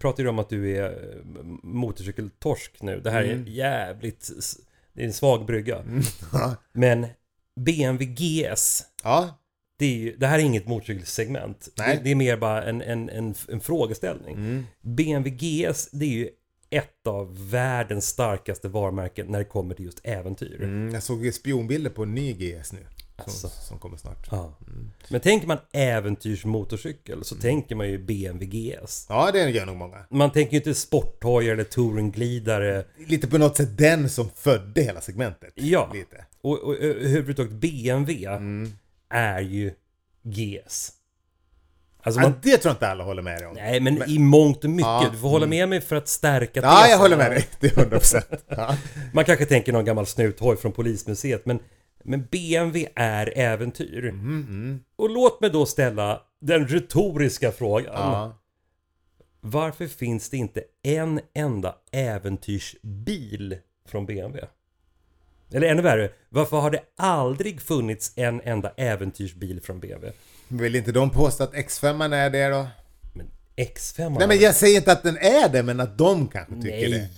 pratar ju om att du är eh, motorcykeltorsk nu. Det här Mm. är jävligt... Det är en svag brygga. Ja. Men BMW GS, ja, det, ju, det här är inget motorcykelsegment. Det, det är mer bara en, en, en, en frågeställning. Mm. BMW GS, det är ju ett av världens starkaste varumärken när det kommer till just äventyr. Mm, jag såg spionbilder på en ny GS nu. Som, Alltså. som kommer snart. Ja. Men tänker man äventyrsmotorcykel så tänker man ju BMW GS. Ja, det gör nog många. Man tänker ju inte sporthoj eller touringglidare. Lite på något sätt den som födde hela segmentet. Ja. Lite. Och, och överhuvudtaget BMW är ju GS. Alltså man, Ja, det tror jag inte alla håller med dig om. nej men, i mångt och mycket. Ja, Du får hålla med mig för att stärka Ja, jag håller med dig. Det är 100%. Ja. Man kanske tänker någon gammal snuthoj från polismuseet men, men BMW är äventyr. Mm, Och låt mig då ställa den retoriska frågan. Ja. Varför finns det inte en enda äventyrsbil från BMW? Eller ännu värre, varför har det aldrig funnits en enda äventyrsbil från BMW? Vill inte de påstå att X5 är det då? Men X5 Nej men jag säger inte att den är det, men att de kanske tycker det.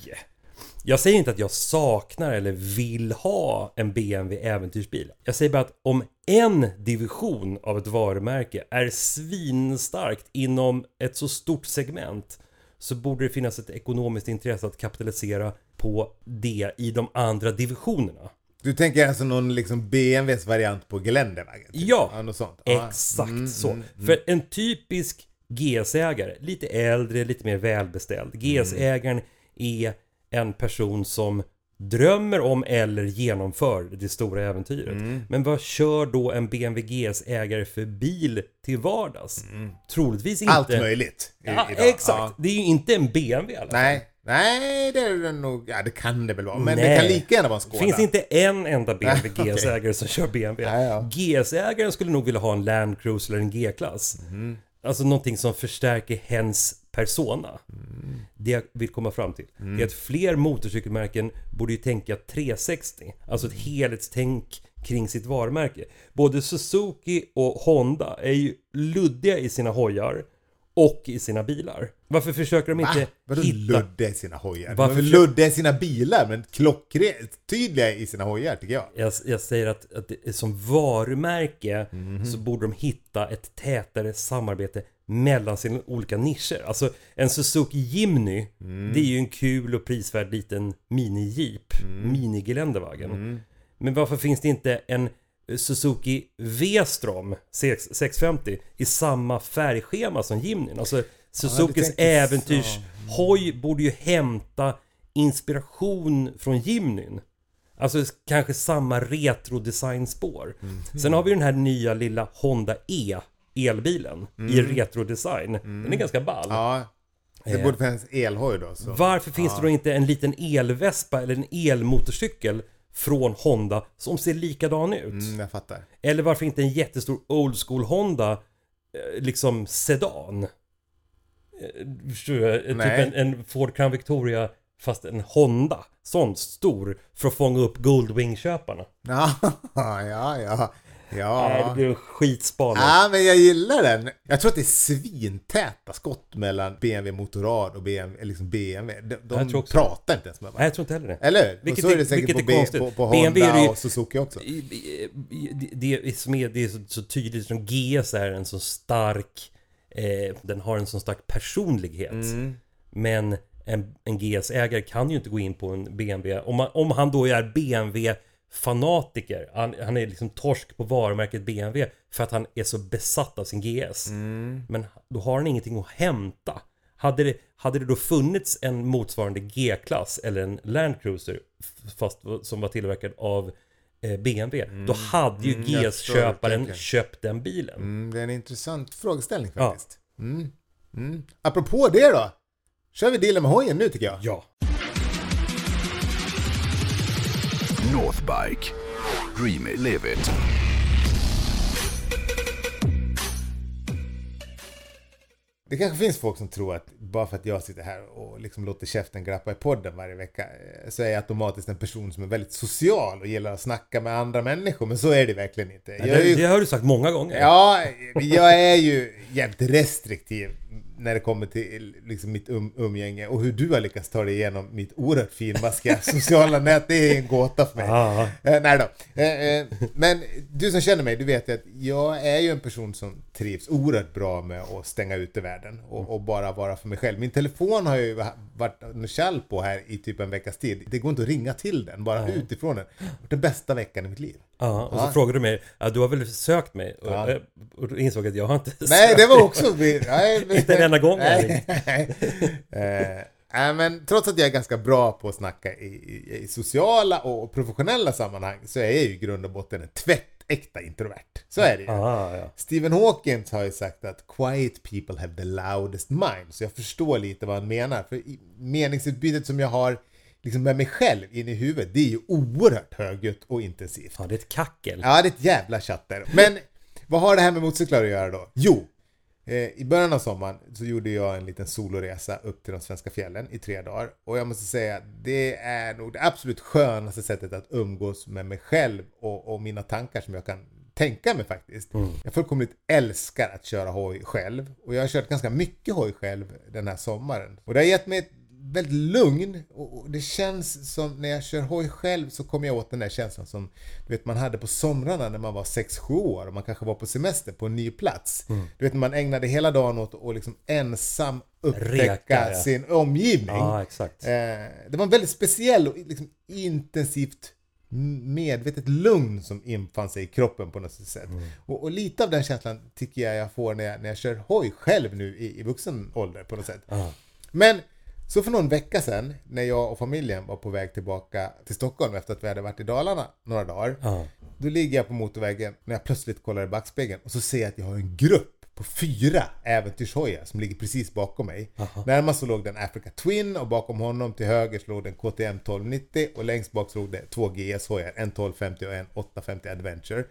Jag säger inte att jag saknar eller vill ha en BMW äventyrsbil. Jag säger bara att om en division av ett varumärke är svinstarkt inom ett så stort segment så borde det finnas ett ekonomiskt intresse att kapitalisera på det i de andra divisionerna. Du tänker alltså någon liksom BMWs variant på Geländewagen? typ? Ja, något sånt. Ja. Exakt Mm, så. mm, För en typisk GS-ägare, lite äldre, lite mer välbeställd. GS-ägaren är en person som drömmer om eller genomför det stora äventyret. Mm. Men vad kör då en BMW GS-ägare för bil till vardags? Troligtvis inte... Mm. Allt möjligt. i- Ja, idag. exakt. Ja. Det är ju inte en BMW i alla fall. Nej, nej det är det nog. Ja, det kan det väl vara. Men det Nej. kan lika gärna vara en Det Skoda. finns inte en enda BMW GS-ägare som kör BMW. Ja, ja. GS-ägaren skulle nog vilja ha en Land Cruiser eller en G-klass. Mhm. Alltså någonting som förstärker hens persona. Mm. Det jag vill komma fram till är att fler motorcykelmärken borde ju tänka 360. Alltså ett helhetstänk kring sitt varumärke. Både Suzuki och Honda är ju luddiga i sina hojar och i sina bilar. Varför försöker de inte Va? Vadå hitta... luddiga i sina hojar? Varför luddiga i sina bilar, men klockrent tydliga i sina hojar tycker jag. Jag, jag säger att, att som varumärke Mhm. så borde de hitta ett tätare samarbete mellan sina olika nischer. Alltså en Suzuki Jimny, Mm. det är ju en kul och prisvärd liten mini-jeep, Mm. mini-geländewagen. Men varför finns det inte en Suzuki V-strom 6, 650 i samma färgschema som Jimnyn? Alltså Suzukis så. äventyrshoj borde ju hämta inspiration från Jimnyn. Alltså kanske samma retro-designspår. Sen har vi den här nya lilla Honda E elbilen i retro-design. Den är ganska ball. Ja. Det Eh. borde finnas elhoj då. Så. Varför finns det då inte en liten elvespa eller en elmotorcykel från Honda som ser likadan ut? Mm, jag fattar. Eller varför inte en jättestor old school Honda eh, liksom sedan? Eh, Typ en, en Ford Crown Victoria fast en Honda. Sån stor för att fånga upp Goldwing-köparna. Ja, ja, ja. Nej, det Ja. blir en skitspaning. ja, men jag gillar den. Jag tror att det är svintäta skott mellan BMW Motorrad och BMW, liksom BMW. De, de pratar inte ens med Nej, varandra. jag tror inte heller det. Eller hur? Vilket och så är är- det säkert på, är B, på, på BMW Honda är ju- och Suzuki också. Det, det, som är, det är så, så tydligt som GS är en så stark eh, Den har en så stark personlighet Mm. Men en, en GS-ägare kan ju inte gå in på en BMW Om, man, om han då är BMW-fanatiker han, han är liksom torsk på varumärket BMW För att han är så besatt av sin GS Mm. Men då har han ingenting att hämta hade det, hade det då funnits en motsvarande G-klass eller en Land Cruiser fast som var tillverkad av eh, BMW Då hade ju Mm, GS-köparen köpt den bilen Mm, det är en intressant frågeställning Ja. faktiskt. Mm. Mm. Apropå det då. Kör vi dealen med hojen nu tycker jag. Ja, Northbike. Dream it, live it. Det kanske finns folk som tror att bara för att jag sitter här och liksom låter käften grappa i podden varje vecka eh, så är jag automatiskt en person som är väldigt social och gillar att snacka med andra människor. Men så är det verkligen inte. Jag det, ju, det har du sagt många gånger ja, jag är ju jävligt restriktiv när det kommer till liksom, mitt um, umgänge och hur du har lyckats ta dig igenom mitt oerhört finmaskiga sociala nät, det är en gåta för mig. Ja. Eh, nej då. Eh, eh, men du som känner mig, du vet att jag är ju en person som trivs oerhört bra med att stänga ute världen och, och bara vara för mig själv. Min telefon har ju varit kall på här i typ en veckas tid. Det går inte att ringa till den, bara utifrån den. Det den bästa veckan i mitt liv. Ja, och så frågade du mig, ja, du har väl sökt mig? Och, Ja. och då insåg att jag har inte Nej, sökt det var också... Nej, men- Inte en enda gång. Nej, nej. Eh, nej, men trots att jag är ganska bra på att snacka i, i, i sociala och professionella sammanhang så är jag ju i grund och botten en tvättäkta introvert. Så är det ju. Ah, ja. Stephen Hawkins har ju sagt att quiet people have the loudest mind. Så jag förstår lite vad han menar. För i meningsutbytet som jag har liksom med mig själv in i huvudet, det är ju oerhört högljutt och intensivt. ja, det är ett kackel. Ja, det är ett jävla chatter. Men vad har det här med motorcyklar att göra då? Jo, eh, i början av sommaren så gjorde jag en liten soloresa upp till de svenska fjällen i tre dagar. Och jag måste säga, det är nog det absolut skönaste sättet att umgås med mig själv och, och mina tankar som jag kan tänka mig faktiskt. Jag fullkomligt älskar att köra hoj själv. Och jag har kört ganska mycket hoj själv den här sommaren. Och det har gett mig väldigt lugn och det känns som när jag kör hoj själv så kommer jag åt den där känslan som du vet man hade på somrarna när man var 6-7 år och man kanske var på semester på en ny plats. Du vet man ägnade hela dagen åt att liksom ensam upptäcka Reka, ja. sin omgivning. Ja, exakt. Eh, det var en väldigt speciell och liksom intensivt medvetet lugn som infann sig i kroppen på något sätt. Och, och lite av den känslan tycker jag jag får när jag, när jag kör hoj själv nu i, i vuxen ålder på något sätt. Ja. Men så för någon vecka sedan när jag och familjen var på väg tillbaka till Stockholm efter att vi hade varit i Dalarna några dagar. Ja. Då ligger jag på motorvägen när jag plötsligt kollar i backspegeln och så ser jag att jag har en grupp på fyra äventyrshojar som ligger precis bakom mig. Närmast så låg det en Africa Twin och bakom honom till höger så låg det en KTM 1290 och längst bak så låg det två GS-hojar, en 1250 och en 850 Adventure.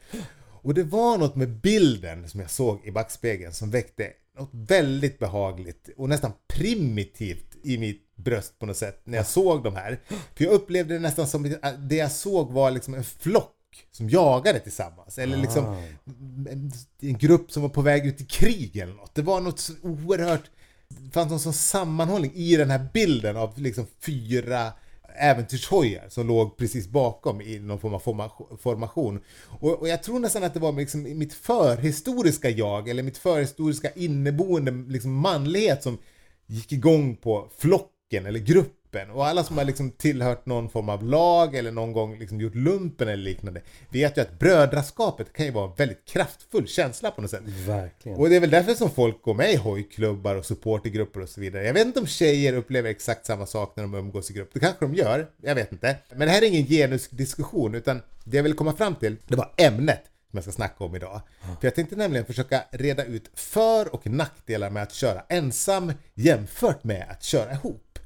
Och det var något med bilden som jag såg i backspegeln som väckte något väldigt behagligt och nästan primitivt i mitt bröst på något sätt när jag såg de här. För jag upplevde det nästan som att det jag såg var liksom en flock som jagade tillsammans. Eller liksom en, en grupp som var på väg ut i krig eller något. Det var något så oerhört... Det fanns någon sån sammanhållning i den här bilden av liksom fyra äventyrshojar som låg precis bakom i någon form av formation. Och, och jag tror nästan att det var liksom mitt förhistoriska jag, eller mitt förhistoriska inneboende liksom manlighet som gick igång på flocken eller gruppen. Och alla som har liksom tillhört någon form av lag eller någon gång liksom gjort lumpen eller liknande vet ju att brödraskapet kan ju vara en väldigt kraftfull känsla på något sätt. Verkligen. Och det är väl därför som folk går med i hojklubbar och supportergrupper och så vidare. Jag vet inte om tjejer upplever exakt samma sak när de umgås i grupp. Det kanske de gör, jag vet inte. Men det här är ingen genusdiskussion utan det jag vill komma fram till, det var ämnet som jag ska snacka om idag. För jag tänkte nämligen försöka reda ut för och nackdelar med att köra ensam jämfört med att köra ihop.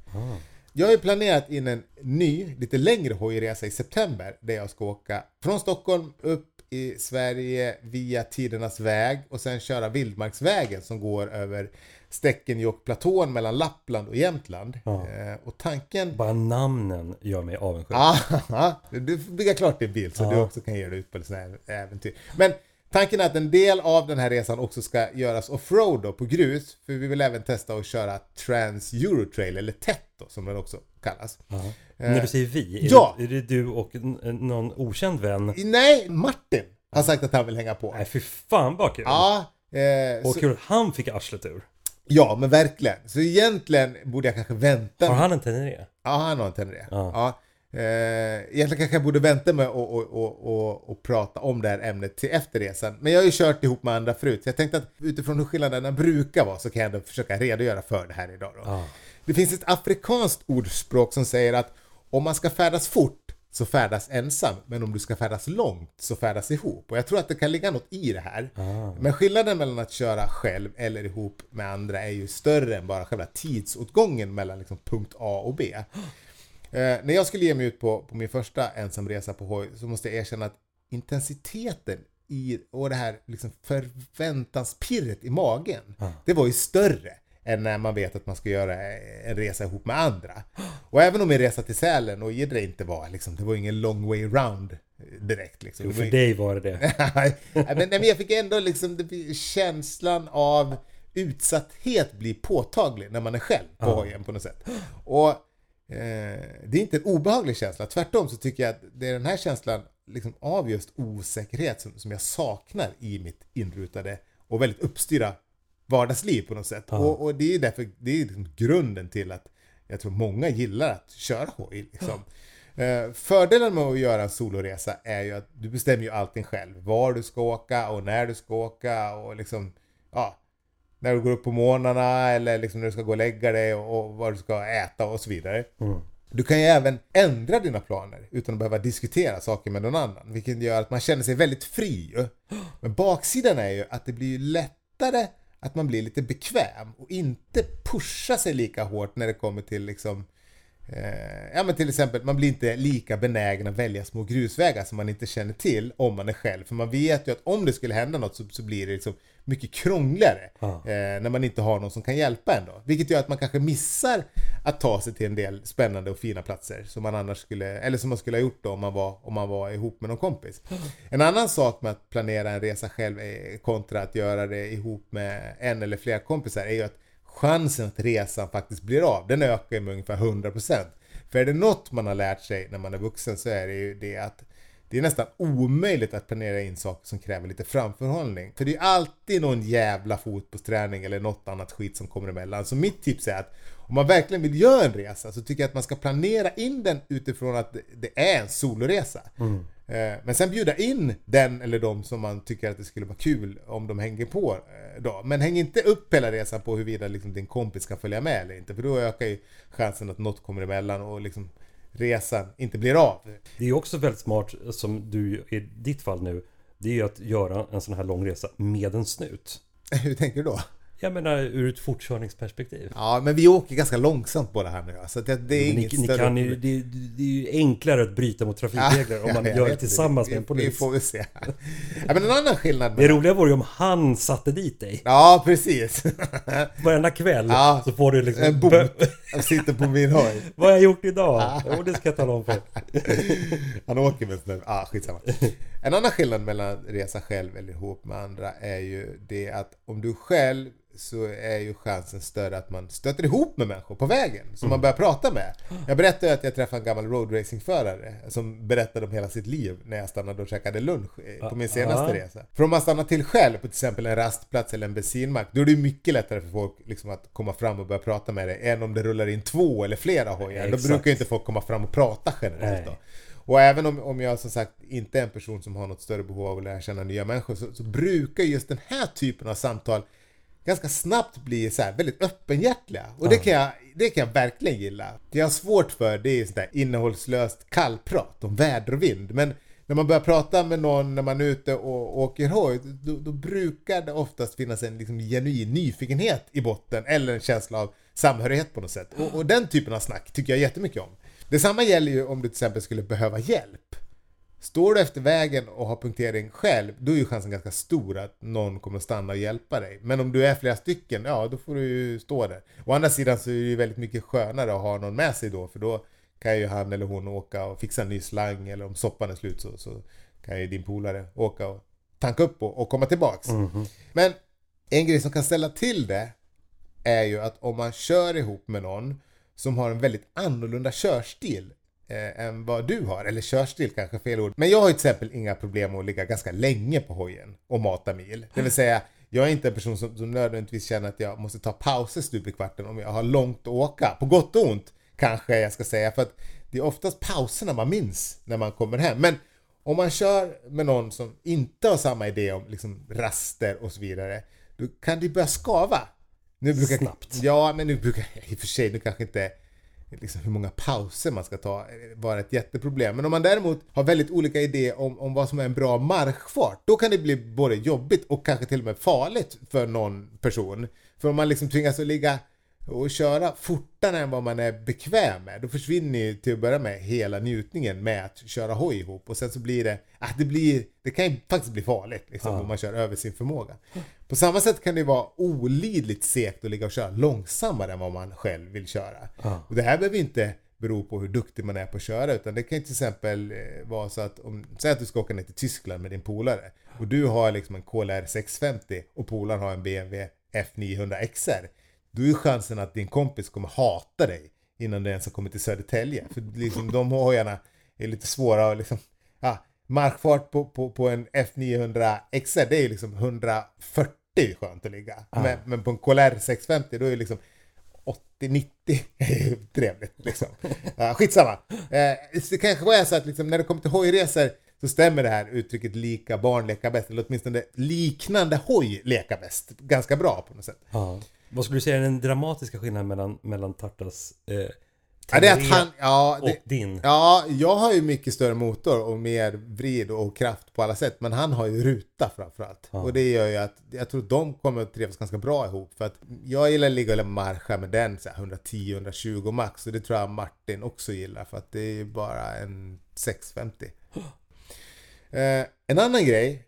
Jag har ju planerat in en ny, lite längre hojresa i september där jag ska åka från Stockholm upp i Sverige via Tidernas väg och sen köra Vildmarksvägen som går över Stekenjokkplatån mellan Lappland och Jämtland. Eh, och tanken... Bara namnen gör mig avundsjuk. Ah, du får bygga klart din bil så du också kan ge dig ut på sådana här äventyr. Men tanken är att en del av den här resan också ska göras offroad då, på grus. För vi vill även testa att köra Trans Eurotrail, eller TET då, som den också kallas. När du säger vi, är, ja. det, är det du och någon okänd vän? Nej, Martin har sagt att han vill hänga på. Nej fy fan vad kul! Ja, eh, och så, kul han fick arslet ur. ja, men verkligen. Så egentligen borde jag kanske vänta. Har han en Teneré? Ja, han har en Tenere. Ja. Ja. Eh, egentligen kanske jag borde vänta med att och, och, och, och prata om det här ämnet till efter resan. Men jag har ju kört ihop med andra förut, så jag tänkte att utifrån hur skillnaderna brukar vara så kan jag ändå försöka redogöra för det här idag. Ja. Det finns ett afrikanskt ordspråk som säger att om man ska färdas fort så färdas ensam, men om du ska färdas långt så färdas ihop. Och jag tror att det kan ligga något i det här. Men skillnaden mellan att köra själv eller ihop med andra är ju större än bara själva tidsåtgången mellan liksom punkt A och B. Eh, när jag skulle ge mig ut på, på min första ensamresa på hoj så måste jag erkänna att intensiteten i, och det här liksom förväntanspirret i magen, det var ju större än när man vet att man ska göra en resa ihop med andra. Och även om min resa till Sälen och Idre inte var liksom, det var ingen long way round eh, direkt liksom. Jo, för ju- dig var det det. Men, men jag fick ändå liksom det, känslan av utsatthet blir påtaglig när man är själv på Ja. hojen på något sätt. Och det är inte en obehaglig känsla, tvärtom så tycker jag att det är den här känslan liksom, av just osäkerhet som, som jag saknar i mitt inrutade och väldigt uppstyrda vardagsliv på något sätt. Ja. Och, och det är därför, det är liksom grunden till att jag tror många gillar att köra hoj. Liksom. Eh, Fördelen med att göra en soloresa är ju att du bestämmer ju allting själv. Var du ska åka och när du ska åka och liksom, ja, när du går upp på morgnarna eller liksom när du ska gå och lägga dig och, och vad du ska äta och så vidare. Mm. Du kan ju även ändra dina planer utan att behöva diskutera saker med någon annan. Vilket gör att man känner sig väldigt fri. Men baksidan är ju att det blir lättare att man blir lite bekväm och inte pusha sig lika hårt när det kommer till liksom Eh, ja men till exempel, man blir inte lika benägen att välja små grusvägar som man inte känner till om man är själv. För man vet ju att om det skulle hända något så, så blir det liksom mycket krångligare. Eh, när man inte har någon som kan hjälpa en då. Vilket gör att man kanske missar att ta sig till en del spännande och fina platser. Som man annars skulle, eller som man skulle ha gjort då om man var, om man var ihop med någon kompis. En annan sak med att planera en resa själv eh, kontra att göra det ihop med en eller flera kompisar är ju att chansen att resan faktiskt blir av, den ökar med ungefär 100%. För är det något man har lärt sig när man är vuxen så är det ju det att det är nästan omöjligt att planera in saker som kräver lite framförhållning. För det är ju alltid någon jävla fotbollsträning eller något annat skit som kommer emellan. Så mitt tips är att om man verkligen vill göra en resa så tycker jag att man ska planera in den utifrån att det- är en soloresa. Mm. Men sen bjuda in den eller de som man tycker att det skulle vara kul om de hänger på eh, då. Men häng inte upp hela resan på huruvida liksom din kompis ska följa med eller inte. För då ökar ju chansen att något kommer emellan och liksom resan inte blir av. Det är också väldigt smart som du i ditt fall nu. Det är ju att göra en sån här lång resa med en snut. Hur tänker du då? Jag menar ur ett fortkörningsperspektiv. Ja, men vi åker ganska långsamt på det här nu. Så det, det är ni, ni kan ju, det, det är ju enklare att bryta mot trafikregler om man Ja, gör det tillsammans vi, med en Vi polis. får väl se. Ja, men en annan skillnad Det roliga vore ju om han satte dit dig. Ja, precis. Varenda kväll Ja. så får du liksom... En bot. Jag sitter på min hoj. Vad har jag gjort idag? Jo, det ska jag tala om för. Han åker med snubbe. Ah, skitsamma. En annan skillnad mellan resa själv eller ihop med andra är ju det att om du själv så är ju chansen större att man stöter ihop med människor på vägen som man börjar prata med. Jag berättade att jag träffade en gammal roadracingförare som berättade om hela sitt liv när jag stannade och käkade lunch eh, på min senaste Ja. resa. För om man stannar till själv på till exempel en rastplats eller en bensinmack då är det mycket lättare för folk liksom att komma fram och börja prata med dig än om det rullar in två eller flera hojar. Då brukar ju inte folk komma fram och prata generellt då. Och även om, om jag som sagt inte är en person som har något större behov av att lära känna nya människor så, så brukar just den här typen av samtal ganska snabbt bli så här väldigt öppenhjärtliga. Och det, kan jag, det kan jag verkligen gilla. Det jag har svårt för det är sånt där innehållslöst kallprat om väder och vind. Men när man börjar prata med någon när man är ute och åker hoj, då, då brukar det oftast finnas en liksom genuin nyfikenhet i botten eller en känsla av samhörighet på något sätt. Och, och den typen av snack tycker jag jättemycket om. Detsamma gäller ju om du till exempel skulle behöva hjälp. Står du efter vägen och har punktering själv, då är ju chansen ganska stor att någon kommer stanna och hjälpa dig. Men om du är flera stycken, ja då får du ju stå där. Å andra sidan så är det ju väldigt mycket skönare att ha någon med sig då, för då kan ju han eller hon åka och fixa en ny slang, eller om soppan är slut så, så kan ju din polare åka och tanka upp och, och komma tillbaks. Men en grej som kan ställa till det är ju att om man kör ihop med någon som har en väldigt annorlunda körstil eh, än vad du har, eller körstil kanske fel ord. Men jag har ju till exempel inga problem att ligga ganska länge på hojen och mata mil. Det vill säga, jag är inte en person som, som nödvändigtvis känner att jag måste ta pauser stup i kvarten om jag har långt att åka. På gott och ont kanske jag ska säga, för att det är oftast pauserna man minns när man kommer hem. Men om man kör med någon som inte har samma idé om liksom raster och så vidare, då kan det börja skava. Nu brukar, Snabbt. Ja, men nu brukar, i och för sig, nu kanske inte liksom hur många pauser man ska ta eh, vara ett jätteproblem. Men om man däremot har väldigt olika idéer om, om vad som är en bra marschfart, då kan det bli både jobbigt och kanske till och med farligt för någon person. För om man liksom tvingas att ligga och köra fortare än vad man är bekväm med, då försvinner ju till att börja med hela njutningen med att köra hoj ihop. Och sen så blir det, att det blir, det kan ju faktiskt bli farligt liksom, Ja. om man kör över sin förmåga. På samma sätt kan det vara olidligt segt att ligga och köra långsammare än vad man själv vill köra. Ja. Och det här behöver inte bero på hur duktig man är på att köra utan det kan ju till exempel eh, vara så att om, säg att du ska åka ner till Tyskland med din polare och du har liksom en KLR 650 och polaren har en BMW F900 XR, då är chansen att din kompis kommer hata dig innan du ens har kommit till Södertälje. För liksom de hojarna är lite svåra att liksom, ja, markfart på, på, på en F900 XR det är liksom 140 skönt att ligga. Men, men på en KLR 650 då är det liksom 80-90 trevligt liksom. Ja, skitsamma. Eh, det kanske är så att liksom, när det kommer till hojresor så stämmer det här uttrycket lika barn leka bäst, eller åtminstone liknande hoj leka bäst ganska bra på något sätt. Ja. Vad skulle du säga är den dramatiska skillnaden mellan, mellan Tartas eh, Ja, det är att Tenere han, ja, och det, din? ja, jag har ju mycket större motor och mer vrid och kraft på alla sätt. Men han har ju ruta framförallt. Och det gör ju att jag tror de kommer att trivas ganska bra ihop. För att jag gillar att ligga och marscha med den så här 110-120 max. Och det tror jag Martin också gillar. För att det är ju bara en 650. Eh, en annan grej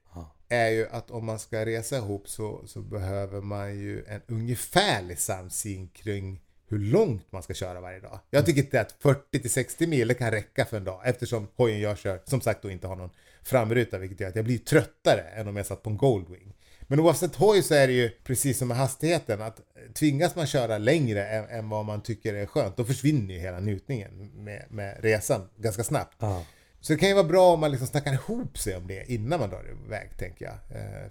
är ju att om man ska resa ihop så, så behöver man ju en ungefärlig samsyn kring hur långt man ska köra varje dag. Jag tycker inte att 40-60 mil kan räcka för en dag eftersom hojen jag kör som sagt då inte har någon framruta vilket gör att jag blir tröttare än om jag satt på en Goldwing. Men oavsett hoj så är det ju precis som med hastigheten att tvingas man köra längre än, än vad man tycker är skönt då försvinner ju hela njutningen med, med resan ganska snabbt. Ja. Så det kan ju vara bra om man liksom snackar ihop sig om det innan man drar iväg, tänker jag.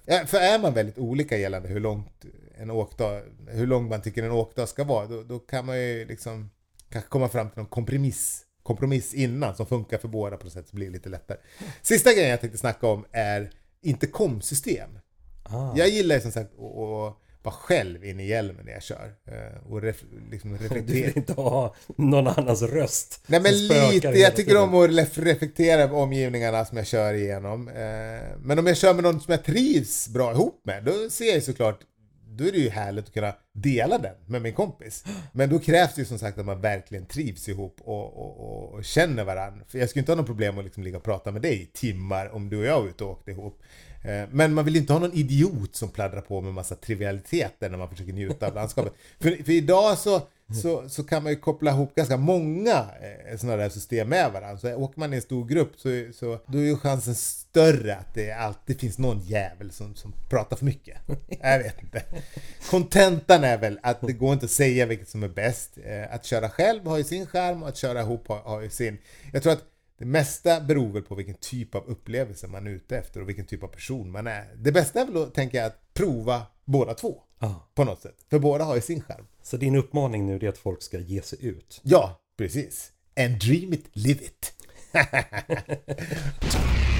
Eh, för är man väldigt olika gällande hur långt en åkdag, hur lång man tycker en åkdag ska vara, då, då kan man ju liksom kanske komma fram till någon kompromiss, kompromiss innan som funkar för båda på något sätt så blir det lite lättare. Sista grejen jag tänkte snacka om är intercomsystem. Ah. Jag gillar ju som sagt att vara själv inne i hjälmen när jag kör. eh, Och ref, liksom Du reflektera. vill inte ha någon annans röst Nej men lite, jag tycker om att ref- reflektera över omgivningarna som jag kör igenom. Eh, Men om jag kör med någon som jag trivs bra ihop med, då ser jag såklart då är det ju härligt att kunna dela den med min kompis. Men då krävs det ju som sagt att man verkligen trivs ihop och, och, och känner varandra. För jag skulle inte ha något problem att liksom ligga och prata med dig i timmar om du och jag är ute och åkte ihop. Eh, Men man vill inte ha någon idiot som pladdrar på med massa trivialiteter när man försöker njuta av landskapet. För, för idag så, så, så kan man ju koppla ihop ganska många eh, sådana där system med varandra. Så åker man i en stor grupp så, så då är ju chansen större att det alltid finns någon jävel som, som pratar för mycket. Jag vet inte. Kontentan är väl att det går inte att säga vilket som är bäst. Eh, Att köra själv har ju sin skärm och att köra ihop har, har ju sin. Jag tror att det mesta beror väl på vilken typ av upplevelse man är ute efter och vilken typ av person man är. Det bästa är väl att tänka att prova båda två. Ja. På något sätt. För båda har ju sin skärm. Så din uppmaning nu är att folk ska ge sig ut? Ja, precis. And dream it, live it.